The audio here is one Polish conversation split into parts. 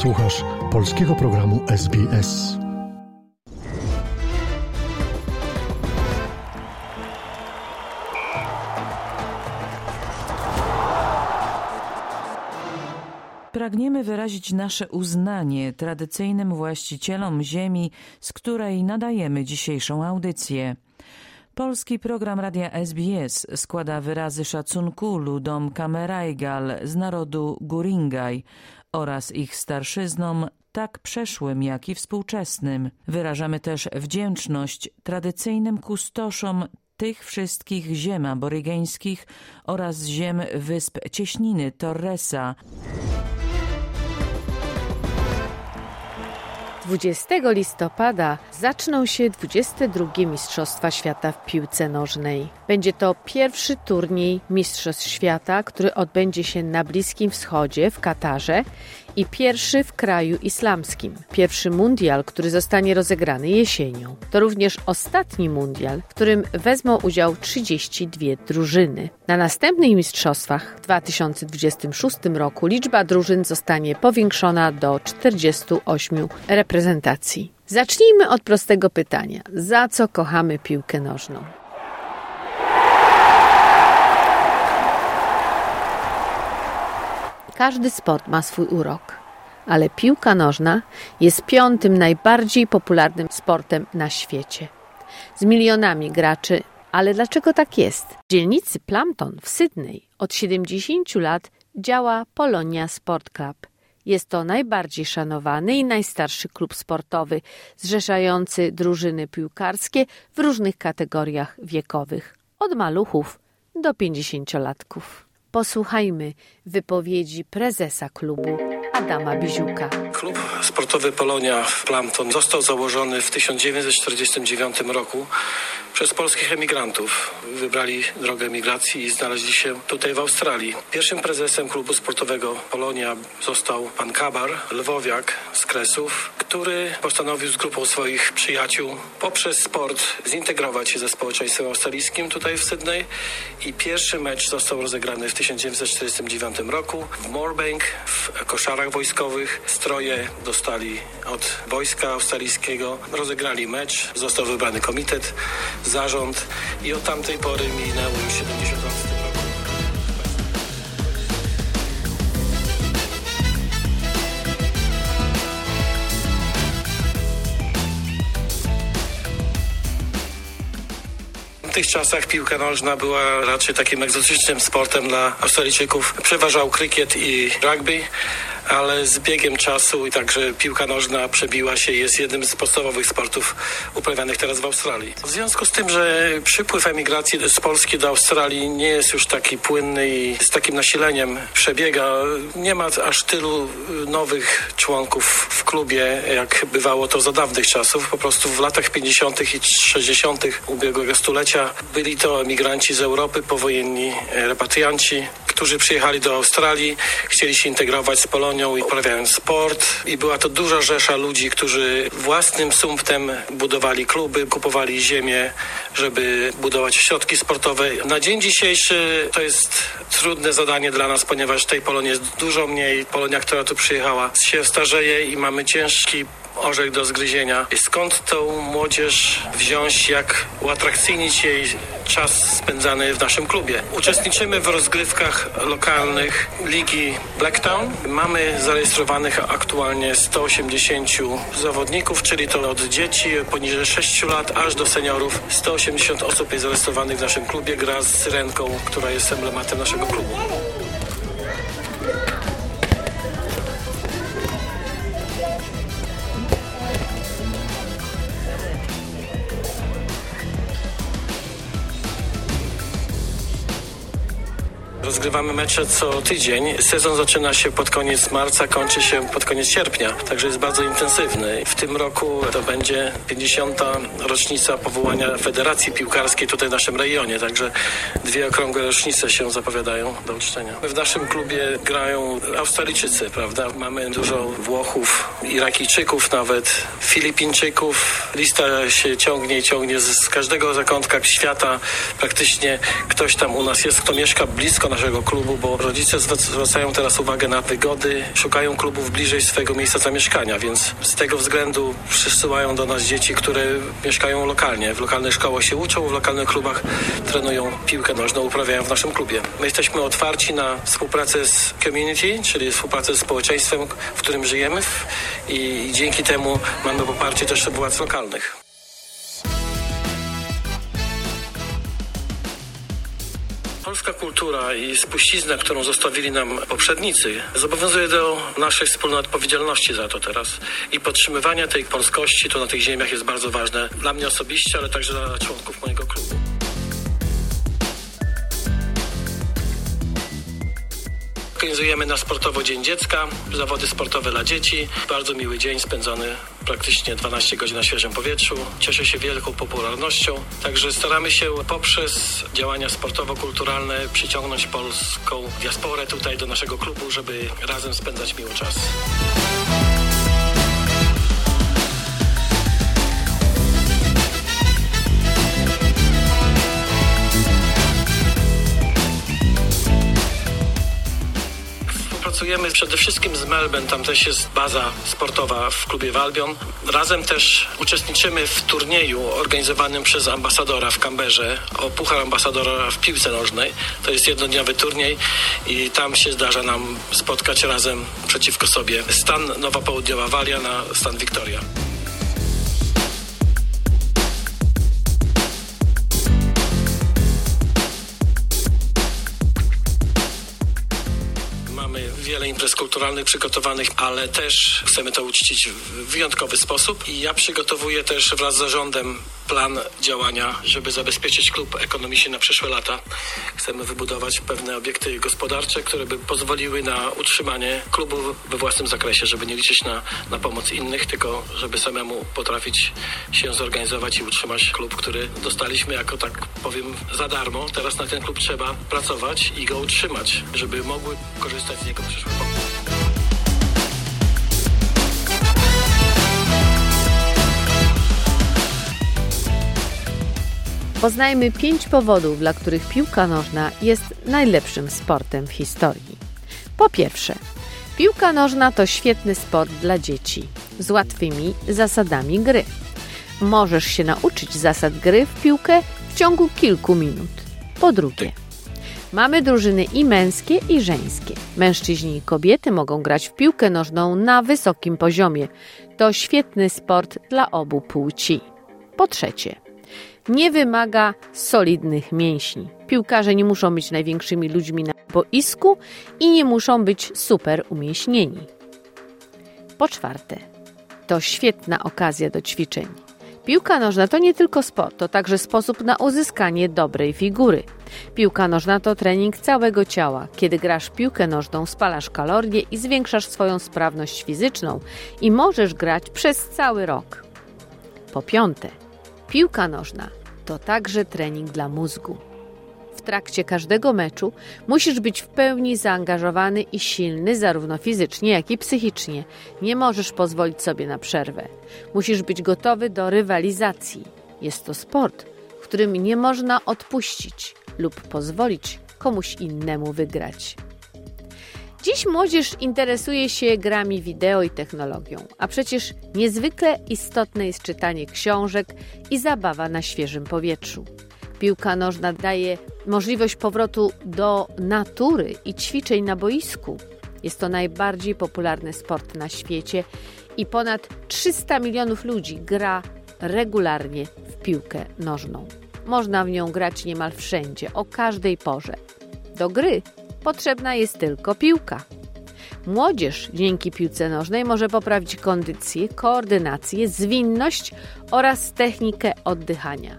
Słuchasz polskiego programu SBS. Pragniemy wyrazić nasze uznanie tradycyjnym właścicielom ziemi, z której nadajemy dzisiejszą audycję. Polski program Radia SBS składa wyrazy szacunku ludom Kamerajgal z narodu Guringaj oraz ich starszyznom, tak przeszłym, jak i współczesnym. Wyrażamy też wdzięczność tradycyjnym kustoszom tych wszystkich ziem aborygeńskich oraz ziem wysp Cieśniny Torresa. 20 listopada zaczną się 22 Mistrzostwa Świata w piłce nożnej. Będzie to pierwszy turniej Mistrzostw Świata, który odbędzie się na Bliskim Wschodzie w Katarze i pierwszy w kraju islamskim. Pierwszy mundial, który zostanie rozegrany jesienią. To również ostatni mundial, w którym wezmą udział 32 drużyny. Na następnych mistrzostwach w 2026 roku liczba drużyn zostanie powiększona do 48 reprezentacji. Zacznijmy od prostego pytania: za co kochamy piłkę nożną? Każdy sport ma swój urok, ale piłka nożna jest piątym najbardziej popularnym sportem na świecie. Z milionami graczy, ale dlaczego tak jest? W dzielnicy Plumpton w Sydney od 70 lat działa Polonia Sport Club. Jest to najbardziej szanowany i najstarszy klub sportowy, zrzeszający drużyny piłkarskie w różnych kategoriach wiekowych, od maluchów do pięćdziesięciolatków. Posłuchajmy wypowiedzi prezesa klubu Adama Biziuka. Klub sportowy Polonia w Plumpton został założony w 1949 roku przez polskich emigrantów. Wybrali drogę emigracji i znaleźli się tutaj w Australii. Pierwszym prezesem klubu sportowego Polonia został pan Kabar, lwowiak z Kresów, który postanowił z grupą swoich przyjaciół poprzez sport zintegrować się ze społeczeństwem australijskim tutaj w Sydney i pierwszy mecz został rozegrany w 1949 roku w Moorebank w koszarach wojskowych. Stroje dostali od wojska australijskiego. Rozegrali mecz, został wybrany komitet, zarząd i od tamtej pory minęło już 70 lat. W tych czasach piłka nożna była raczej takim egzotycznym sportem dla Australijczyków. Przeważał krykiet i rugby, ale z biegiem czasu i także piłka nożna przebiła się jest jednym z podstawowych sportów uprawianych teraz w Australii. W związku z tym, że przypływ emigracji z Polski do Australii nie jest już taki płynny i z takim nasileniem przebiega, nie ma aż tylu nowych członków w klubie, jak bywało to za dawnych czasów. Po prostu w latach 50. i 60. ubiegłego stulecia byli to emigranci z Europy, powojenni repatrianci, którzy przyjechali do Australii, chcieli się integrować z Polonią i uprawiając sport. I była to duża rzesza ludzi, którzy własnym sumptem budowali kluby, kupowali ziemię, żeby budować środki sportowe. Na dzień dzisiejszy to jest trudne zadanie dla nas, ponieważ tej Polonii jest dużo mniej. Polonia, która tu przyjechała, się starzeje i mamy ciężki orzech do zgryzienia. Skąd tą młodzież wziąć, jak uatrakcyjnić jej czas spędzany w naszym klubie? Uczestniczymy w rozgrywkach lokalnych Ligi Blacktown. Mamy zarejestrowanych aktualnie 180 zawodników, czyli to od dzieci poniżej 6 lat aż do seniorów. 180 osób jest zarejestrowanych w naszym klubie. Gra z Syrenką, która jest emblematem naszego klubu. Rozgrywamy mecze co tydzień. Sezon zaczyna się pod koniec marca, kończy się pod koniec sierpnia, także jest bardzo intensywny. W tym roku to będzie 50. rocznica powołania Federacji Piłkarskiej tutaj w naszym rejonie, także dwie okrągłe rocznice się zapowiadają do uczczenia. W naszym klubie grają Australijczycy, prawda? Mamy dużo Włochów, Irakijczyków nawet, Filipińczyków. Lista się ciągnie i ciągnie z, każdego zakątka świata. Praktycznie ktoś tam u nas jest, kto mieszka blisko naszego klubu, bo rodzice zwracają teraz uwagę na wygody, szukają klubów bliżej swojego miejsca zamieszkania, więc z tego względu przysyłają do nas dzieci, które mieszkają lokalnie. W lokalnej szkołach się uczą, w lokalnych klubach trenują piłkę nożną, uprawiają w naszym klubie. My jesteśmy otwarci na współpracę z community, czyli współpracę z społeczeństwem, w którym żyjemy i dzięki temu mamy poparcie też władz lokalnych. Polska kultura i spuścizna, którą zostawili nam poprzednicy, zobowiązuje do naszej wspólnej odpowiedzialności za to teraz. I podtrzymywanie tej polskości tu na tych ziemiach jest bardzo ważne dla mnie osobiście, ale także dla członków mojego klubu. Organizujemy na sportowo Dzień Dziecka, zawody sportowe dla dzieci. Bardzo miły dzień spędzony praktycznie 12 godzin na świeżym powietrzu. Cieszy się wielką popularnością. Także staramy się poprzez działania sportowo-kulturalne przyciągnąć polską diasporę tutaj do naszego klubu, żeby razem spędzać miły czas. Pracujemy przede wszystkim z Melbourne, tam też jest baza sportowa w klubie Walbion. Razem też uczestniczymy w turnieju organizowanym przez ambasadora w Kamberze o Puchar Ambasadora w piłce nożnej. To jest jednodniowy turniej i tam się zdarza nam spotkać razem przeciwko sobie stan Nowa Południowa Walia na stan Wiktoria. Imprez kulturalnych przygotowanych, ale też chcemy to uczcić w wyjątkowy sposób. I ja przygotowuję też wraz z zarządem plan działania, żeby zabezpieczyć klub ekonomicznie na przyszłe lata. Chcemy wybudować pewne obiekty gospodarcze, które by pozwoliły na utrzymanie klubu we własnym zakresie, żeby nie liczyć na, na pomoc innych, tylko żeby samemu potrafić się zorganizować i utrzymać klub, który dostaliśmy jako tak powiem za darmo. Teraz na ten klub trzeba pracować i go utrzymać, żeby mogły korzystać z niego przyszłe Poznajmy pięć powodów, dla których piłka nożna jest najlepszym sportem w historii. Po pierwsze, piłka nożna to świetny sport dla dzieci z łatwymi zasadami gry. Możesz się nauczyć zasad gry w piłkę w ciągu kilku minut. Po drugie, mamy drużyny i męskie, i żeńskie. Mężczyźni i kobiety mogą grać w piłkę nożną na wysokim poziomie. To świetny sport dla obu płci. Po trzecie, nie wymaga solidnych mięśni. Piłkarze nie muszą być największymi ludźmi na boisku i nie muszą być super umieśnieni. Po czwarte, to świetna okazja do ćwiczeń. Piłka nożna to nie tylko sport, to także sposób na uzyskanie dobrej figury. Piłka nożna to trening całego ciała. Kiedy grasz piłkę nożną, spalasz kalorie i zwiększasz swoją sprawność fizyczną i możesz grać przez cały rok. Po piąte, piłka nożna to także trening dla mózgu. W trakcie każdego meczu musisz być w pełni zaangażowany i silny, zarówno fizycznie, jak i psychicznie. Nie możesz pozwolić sobie na przerwę. Musisz być gotowy do rywalizacji. Jest to sport, w którym nie można odpuścić lub pozwolić komuś innemu wygrać. Dziś młodzież interesuje się grami wideo i technologią, a przecież niezwykle istotne jest czytanie książek i zabawa na świeżym powietrzu. Piłka nożna daje możliwość powrotu do natury i ćwiczeń na boisku. Jest to najbardziej popularny sport na świecie i ponad 300 milionów ludzi gra regularnie w piłkę nożną. Można w nią grać niemal wszędzie, o każdej porze. Do gry potrzebna jest tylko piłka. Młodzież dzięki piłce nożnej może poprawić kondycję, koordynację, zwinność oraz technikę oddychania.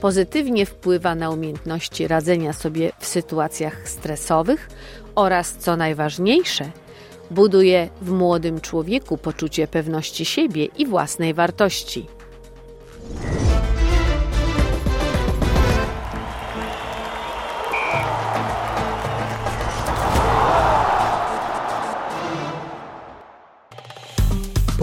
Pozytywnie wpływa na umiejętności radzenia sobie w sytuacjach stresowych oraz, co najważniejsze, buduje w młodym człowieku poczucie pewności siebie i własnej wartości.